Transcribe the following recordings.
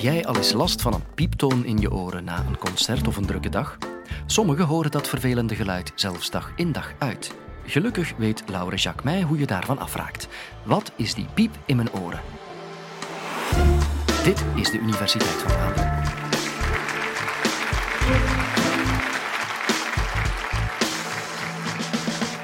jij al eens last van een pieptoon in je oren na een concert of een drukke dag? Sommigen horen dat vervelende geluid zelfs dag in dag uit. Gelukkig weet Laure Jacquemij hoe je daarvan afraakt. Wat is die piep in mijn oren? Dit is de Universiteit van Vlaanderen.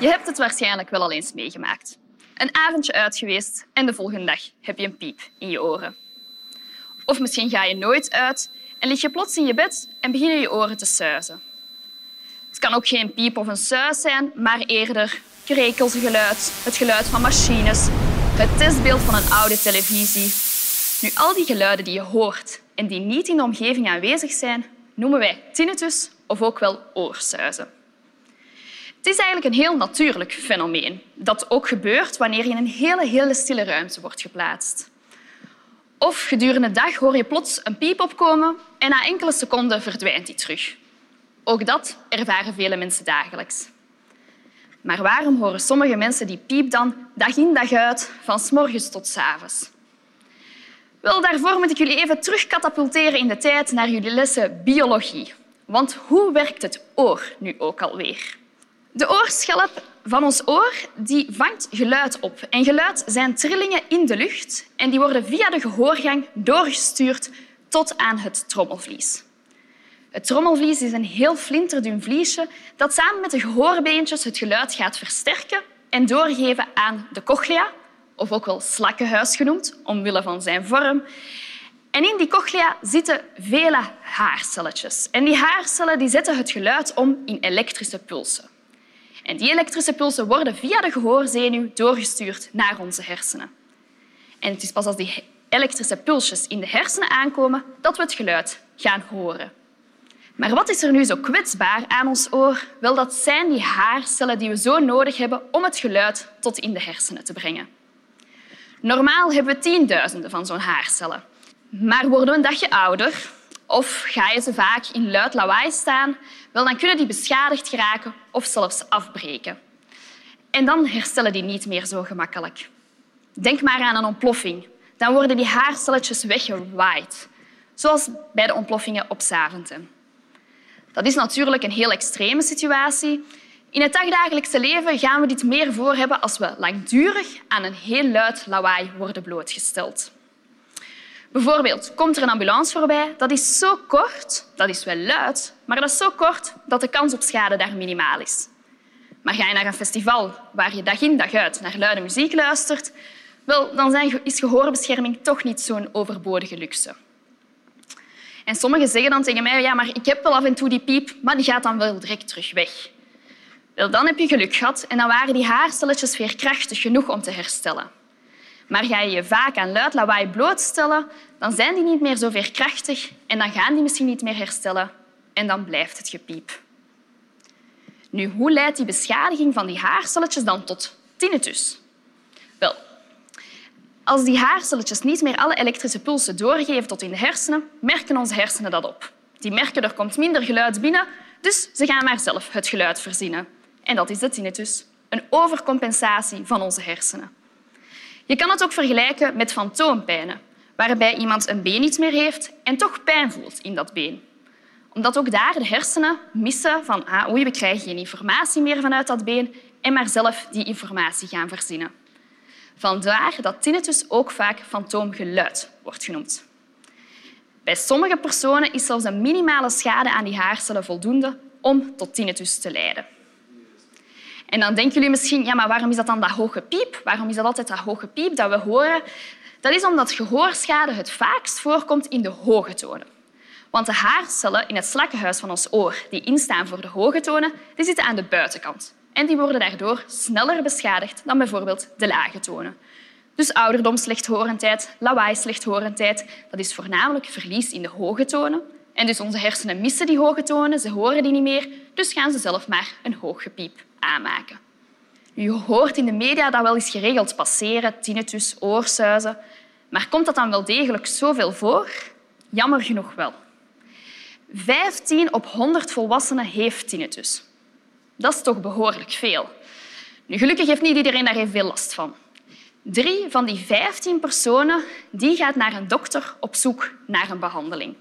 Je hebt het waarschijnlijk wel al eens meegemaakt. Een avondje uit geweest en de volgende dag heb je een piep in je oren. Of misschien ga je nooit uit en lig je plots in je bed en beginnen je oren te suizen. Het kan ook geen piep of een suis zijn, maar eerder krekelgeluid, het geluid van machines, het testbeeld van een oude televisie. Nu, al die geluiden die je hoort en die niet in de omgeving aanwezig zijn, noemen wij tinnitus of ook wel oorsuizen. Het is eigenlijk een heel natuurlijk fenomeen dat ook gebeurt wanneer je in een hele, hele stille ruimte wordt geplaatst. Of gedurende de dag hoor je plots een piep opkomen en na enkele seconden verdwijnt die terug. Ook dat ervaren vele mensen dagelijks. Maar waarom horen sommige mensen die piep dan dag in dag uit, van s morgens tot s avonds? Wel, daarvoor moet ik jullie even terugkatapulteren in de tijd naar jullie lessen biologie. Want hoe werkt het oor nu ook alweer? De oorschelp van ons oor die vangt geluid op. En geluid zijn trillingen in de lucht en die worden via de gehoorgang doorgestuurd tot aan het trommelvlies. Het trommelvlies is een heel flinterdun vliesje dat samen met de gehoorbeentjes het geluid gaat versterken en doorgeven aan de cochlea, of ook wel slakkenhuis genoemd, omwille van zijn vorm. En in die cochlea zitten vele haarcelletjes. En die haarcellen die zetten het geluid om in elektrische pulsen. En die elektrische pulsen worden via de gehoorzenuw doorgestuurd naar onze hersenen. En het is pas als die elektrische pulsjes in de hersenen aankomen dat we het geluid gaan horen. Maar wat is er nu zo kwetsbaar aan ons oor? Wel, dat zijn die haarcellen die we zo nodig hebben om het geluid tot in de hersenen te brengen. Normaal hebben we tienduizenden van zo'n haarcellen. Maar worden we een dagje ouder of ga je ze vaak in luid lawaai staan, wel, dan kunnen die beschadigd geraken of zelfs afbreken. En dan herstellen die niet meer zo gemakkelijk. Denk maar aan een ontploffing. Dan worden die haarcelletjes weggewaaid, zoals bij de ontploffingen op Zaventem. Dat is natuurlijk een heel extreme situatie. In het dagdagelijkse leven gaan we dit meer voor hebben als we langdurig aan een heel luid lawaai worden blootgesteld. Bijvoorbeeld, komt er een ambulance voorbij, dat is zo kort, dat is wel luid, maar dat is zo kort dat de kans op schade daar minimaal is. Maar ga je naar een festival waar je dag in dag uit naar luide muziek luistert, wel, dan is gehoorbescherming toch niet zo'n overbodige luxe. En sommigen zeggen dan tegen mij, ja, maar ik heb wel af en toe die piep, maar die gaat dan wel direct terug weg. Wel, dan heb je geluk gehad en dan waren die haarcelletjes weer krachtig genoeg om te herstellen. Maar ga je je vaak aan luid lawaai blootstellen, dan zijn die niet meer zo veerkrachtig en dan gaan die misschien niet meer herstellen en dan blijft het gepiep. Nu, hoe leidt die beschadiging van die haarcelletjes dan tot tinnitus? Wel, als die haarcelletjes niet meer alle elektrische pulsen doorgeven tot in de hersenen, merken onze hersenen dat op. Die merken er komt minder geluid binnen, dus ze gaan maar zelf het geluid verzinnen. En dat is de tinnitus, een overcompensatie van onze hersenen. Je kan het ook vergelijken met fantoompijnen, waarbij iemand een been niet meer heeft en toch pijn voelt in dat been. Omdat ook daar de hersenen missen van ah, oei, we krijgen geen informatie meer vanuit dat been en maar zelf die informatie gaan verzinnen. Vandaar dat tinnitus ook vaak fantoomgeluid wordt genoemd. Bij sommige personen is zelfs een minimale schade aan die haarcellen voldoende om tot tinnitus te leiden. En dan denken jullie misschien, ja, maar waarom is dat dan dat hoge piep? Waarom is dat altijd dat hoge piep dat we horen? Dat is omdat gehoorschade het vaakst voorkomt in de hoge tonen. Want de haarcellen in het slakkenhuis van ons oor, die instaan voor de hoge tonen, die zitten aan de buitenkant. En die worden daardoor sneller beschadigd dan bijvoorbeeld de lage tonen. Dus ouderdom, slechthorendheid, lawaai, slechthorendheid, dat is voornamelijk verlies in de hoge tonen. En dus onze hersenen missen die hoge tonen, ze horen die niet meer, dus gaan ze zelf maar een hoog gepiep aanmaken. U hoort in de media dat wel eens geregeld passeren, tinnitus, oorsuizen. Maar komt dat dan wel degelijk zoveel voor? Jammer genoeg wel. 15 op 100 volwassenen heeft tinnitus. Dat is toch behoorlijk veel. Nu, gelukkig heeft niet iedereen daar even veel last van. Drie van die 15 personen die gaat naar een dokter op zoek naar een behandeling.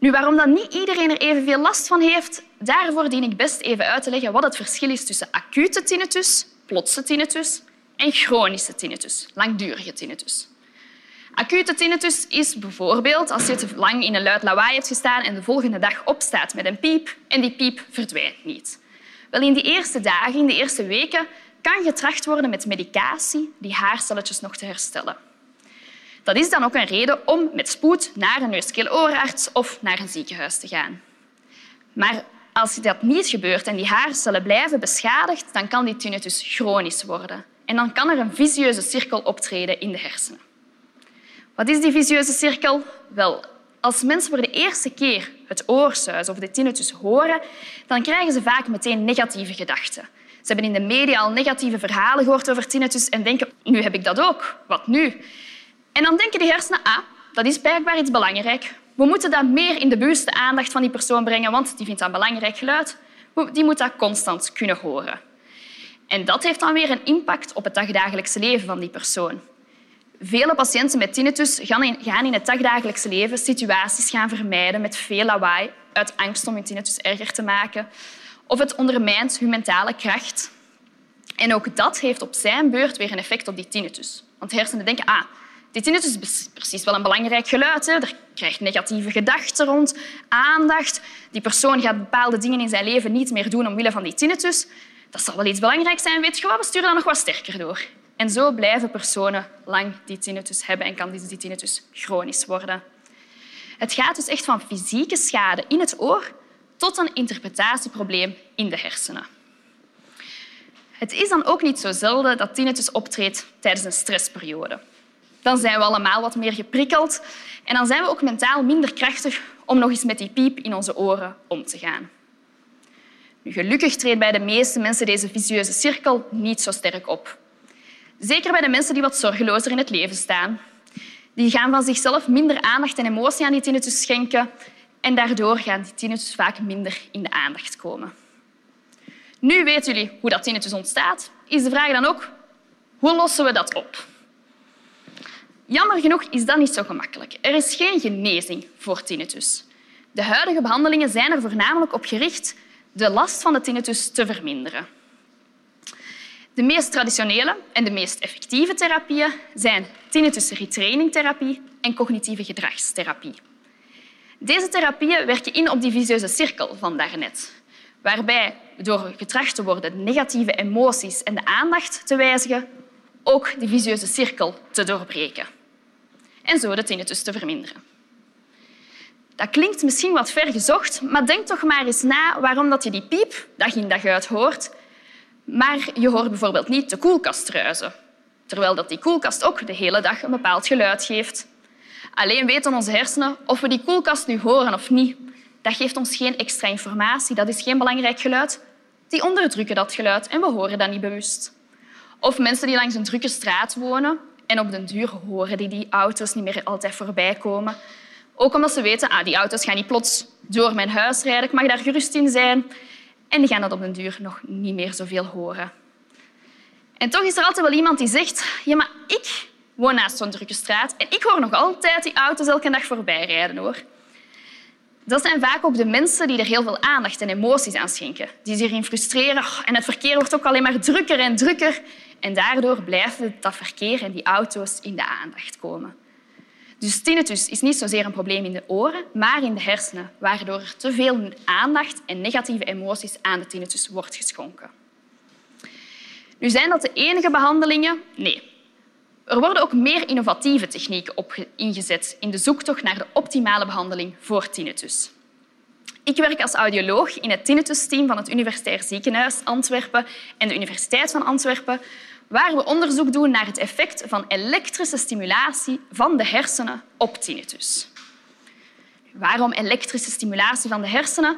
Nu, waarom dan niet iedereen er evenveel last van heeft, daarvoor dien ik best even uit te leggen wat het verschil is tussen acute tinnitus, plotse tinnitus en chronische tinnitus, langdurige tinnitus. Acute tinnitus is bijvoorbeeld als je te lang in een luid lawaai hebt gestaan en de volgende dag opstaat met een piep en die piep verdwijnt niet. Wel, in die eerste dagen, in de eerste weken, kan getracht worden met medicatie die haarcelletjes nog te herstellen. Dat is dan ook een reden om met spoed naar een neus of naar een ziekenhuis te gaan. Maar als dat niet gebeurt en die haarcellen blijven beschadigd, dan kan die tinnitus chronisch worden. En dan kan er een vicieuze cirkel optreden in de hersenen. Wat is die vicieuze cirkel? Wel, als mensen voor de eerste keer het oorsuis of de tinnitus horen, dan krijgen ze vaak meteen negatieve gedachten. Ze hebben in de media al negatieve verhalen gehoord over tinnitus en denken, nu heb ik dat ook. Wat nu? En dan denken die hersenen, ah, dat is blijkbaar iets belangrijk. We moeten dat meer in de bewuste aandacht van die persoon brengen, want die vindt dat belangrijk geluid. Die moet dat constant kunnen horen. En dat heeft dan weer een impact op het dagdagelijkse leven van die persoon. Vele patiënten met tinnitus gaan in het dagdagelijkse leven situaties gaan vermijden met veel lawaai uit angst om hun tinnitus erger te maken. Of het ondermijnt hun mentale kracht. En ook dat heeft op zijn beurt weer een effect op die tinnitus. Want hersenen denken, ah, tinnitus is precies wel een belangrijk geluid. Hè. Er krijgt negatieve gedachten rond, aandacht. Die persoon gaat bepaalde dingen in zijn leven niet meer doen omwille van die tinnitus. Dat zal wel iets belangrijks zijn, weet je wat? We sturen dat nog wat sterker door. En zo blijven personen lang die tinnitus hebben en kan die tinnitus chronisch worden. Het gaat dus echt van fysieke schade in het oor tot een interpretatieprobleem in de hersenen. Het is dan ook niet zo zelden dat tinnitus optreedt tijdens een stressperiode. Dan zijn we allemaal wat meer geprikkeld en dan zijn we ook mentaal minder krachtig om nog eens met die piep in onze oren om te gaan. Nu, gelukkig treedt bij de meeste mensen deze vicieuze cirkel niet zo sterk op. Zeker bij de mensen die wat zorgelozer in het leven staan. Die gaan van zichzelf minder aandacht en emotie aan die tinnitus schenken en daardoor gaan die tinnitus vaak minder in de aandacht komen. Nu weten jullie hoe dat tinnitus ontstaat. Is de vraag dan ook, hoe lossen we dat op? Jammer genoeg is dat niet zo gemakkelijk. Er is geen genezing voor tinnitus. De huidige behandelingen zijn er voornamelijk op gericht de last van de tinnitus te verminderen. De meest traditionele en de meest effectieve therapieën zijn tinnitus retraining therapie en cognitieve gedragstherapie. Deze therapieën werken in op die vicieuze cirkel van daarnet, waarbij door getracht te worden de negatieve emoties en de aandacht te wijzigen, ook die vicieuze cirkel te doorbreken en zo de tinnitus te verminderen. Dat klinkt misschien wat ver gezocht, maar denk toch maar eens na waarom dat je die piep dag in dag uit hoort, maar je hoort bijvoorbeeld niet de koelkast ruizen, terwijl dat die koelkast ook de hele dag een bepaald geluid geeft. Alleen weten onze hersenen of we die koelkast nu horen of niet. Dat geeft ons geen extra informatie, dat is geen belangrijk geluid. Die onderdrukken dat geluid en we horen dat niet bewust. Of mensen die langs een drukke straat wonen en op den duur horen die die auto's niet meer altijd voorbij komen. Ook omdat ze weten, ah, die auto's gaan niet plots door mijn huis rijden, ik mag daar gerust in zijn. En die gaan dat op den duur nog niet meer zoveel horen. En toch is er altijd wel iemand die zegt, ja, maar ik woon naast zo'n drukke straat en ik hoor nog altijd die auto's elke dag voorbij rijden. Hoor. Dat zijn vaak ook de mensen die er heel veel aandacht en emoties aan schenken. Die zich erin frustreren en het verkeer wordt ook alleen maar drukker en drukker. En daardoor blijven dat verkeer en die auto's in de aandacht komen. Dus tinnitus is niet zozeer een probleem in de oren, maar in de hersenen, waardoor er te veel aandacht en negatieve emoties aan de tinnitus wordt geschonken. Nu zijn dat de enige behandelingen? Nee. Er worden ook meer innovatieve technieken ingezet in de zoektocht naar de optimale behandeling voor tinnitus. Ik werk als audioloog in het tinnitus-team van het Universitair Ziekenhuis Antwerpen en de Universiteit van Antwerpen, waar we onderzoek doen naar het effect van elektrische stimulatie van de hersenen op tinnitus. Waarom elektrische stimulatie van de hersenen?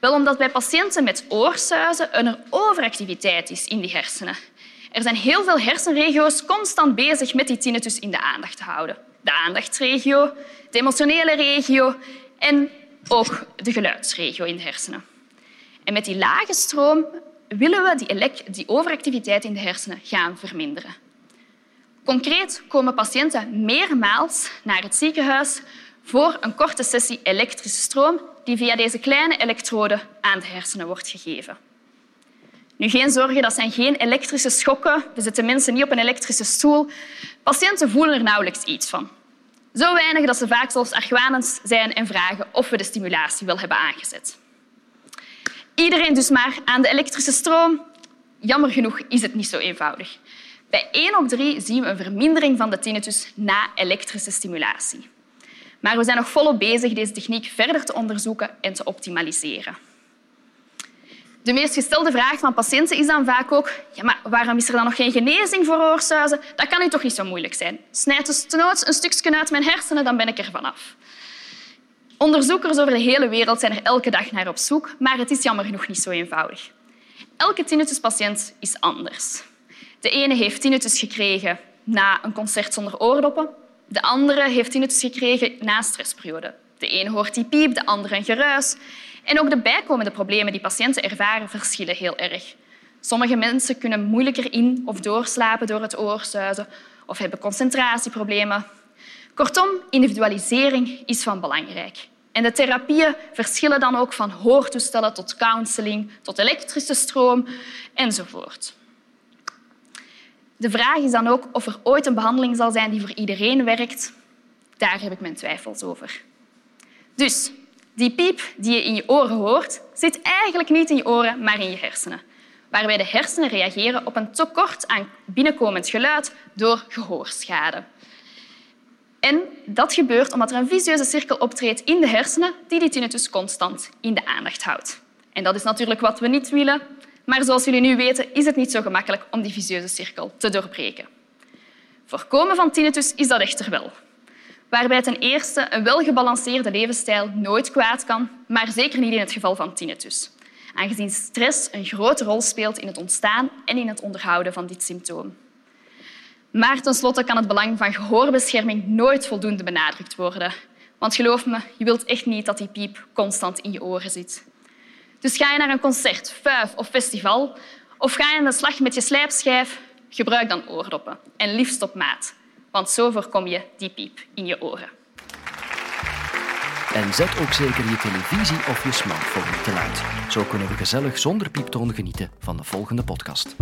Wel omdat bij patiënten met oorsuizen een overactiviteit is in die hersenen. Er zijn heel veel hersenregio's constant bezig met die tinnitus in de aandacht te houden. De aandachtsregio, de emotionele regio en ook de geluidsregio in de hersenen. En met die lage stroom willen we die, die overactiviteit in de hersenen gaan verminderen. Concreet komen patiënten meermaals naar het ziekenhuis voor een korte sessie elektrische stroom die via deze kleine elektroden aan de hersenen wordt gegeven. Nu, geen zorgen, dat zijn geen elektrische schokken. We zetten mensen niet op een elektrische stoel. Patiënten voelen er nauwelijks iets van. Zo weinig dat ze vaak zelfs argwanend zijn en vragen of we de stimulatie wel hebben aangezet. Iedereen dus maar aan de elektrische stroom. Jammer genoeg is het niet zo eenvoudig. Bij 1 op 3 zien we een vermindering van de tinnitus na elektrische stimulatie. Maar we zijn nog volop bezig deze techniek verder te onderzoeken en te optimaliseren. De meest gestelde vraag van patiënten is dan vaak ook ja, maar waarom is er dan nog geen genezing voor oorsuizen? Dat kan nu toch niet zo moeilijk zijn. Snijd dus nooit een stukje uit mijn hersenen, dan ben ik er vanaf. Onderzoekers over de hele wereld zijn er elke dag naar op zoek, maar het is jammer genoeg niet zo eenvoudig. Elke tinnituspatiënt is anders. De ene heeft tinnitus gekregen na een concert zonder oordoppen. De andere heeft tinnitus gekregen na stressperiode. De ene hoort die piep, de andere een geruis. En ook de bijkomende problemen die patiënten ervaren verschillen heel erg. Sommige mensen kunnen moeilijker in of doorslapen door het oorsuizen of hebben concentratieproblemen. Kortom, individualisering is van belangrijk. En de therapieën verschillen dan ook van hoortoestellen tot counseling, tot elektrische stroom enzovoort. De vraag is dan ook of er ooit een behandeling zal zijn die voor iedereen werkt. Daar heb ik mijn twijfels over. Dus die piep die je in je oren hoort, zit eigenlijk niet in je oren, maar in je hersenen. Waarbij de hersenen reageren op een tekort aan binnenkomend geluid door gehoorschade. En dat gebeurt omdat er een visieuze cirkel optreedt in de hersenen die die tinnitus constant in de aandacht houdt. En dat is natuurlijk wat we niet willen, maar zoals jullie nu weten is het niet zo gemakkelijk om die visieuze cirkel te doorbreken. Voorkomen van tinnitus is dat echter wel waarbij ten eerste een welgebalanceerde levensstijl nooit kwaad kan, maar zeker niet in het geval van tinnitus, aangezien stress een grote rol speelt in het ontstaan en in het onderhouden van dit symptoom. Maar tenslotte kan het belang van gehoorbescherming nooit voldoende benadrukt worden. Want geloof me, je wilt echt niet dat die piep constant in je oren zit. Dus ga je naar een concert, vuif of festival, of ga je aan de slag met je slijpschijf, gebruik dan oordoppen. En liefst op maat want zo voorkom je die piep in je oren. En zet ook zeker je televisie of je smartphone te luid. Zo kunnen we gezellig zonder pieptoon genieten van de volgende podcast.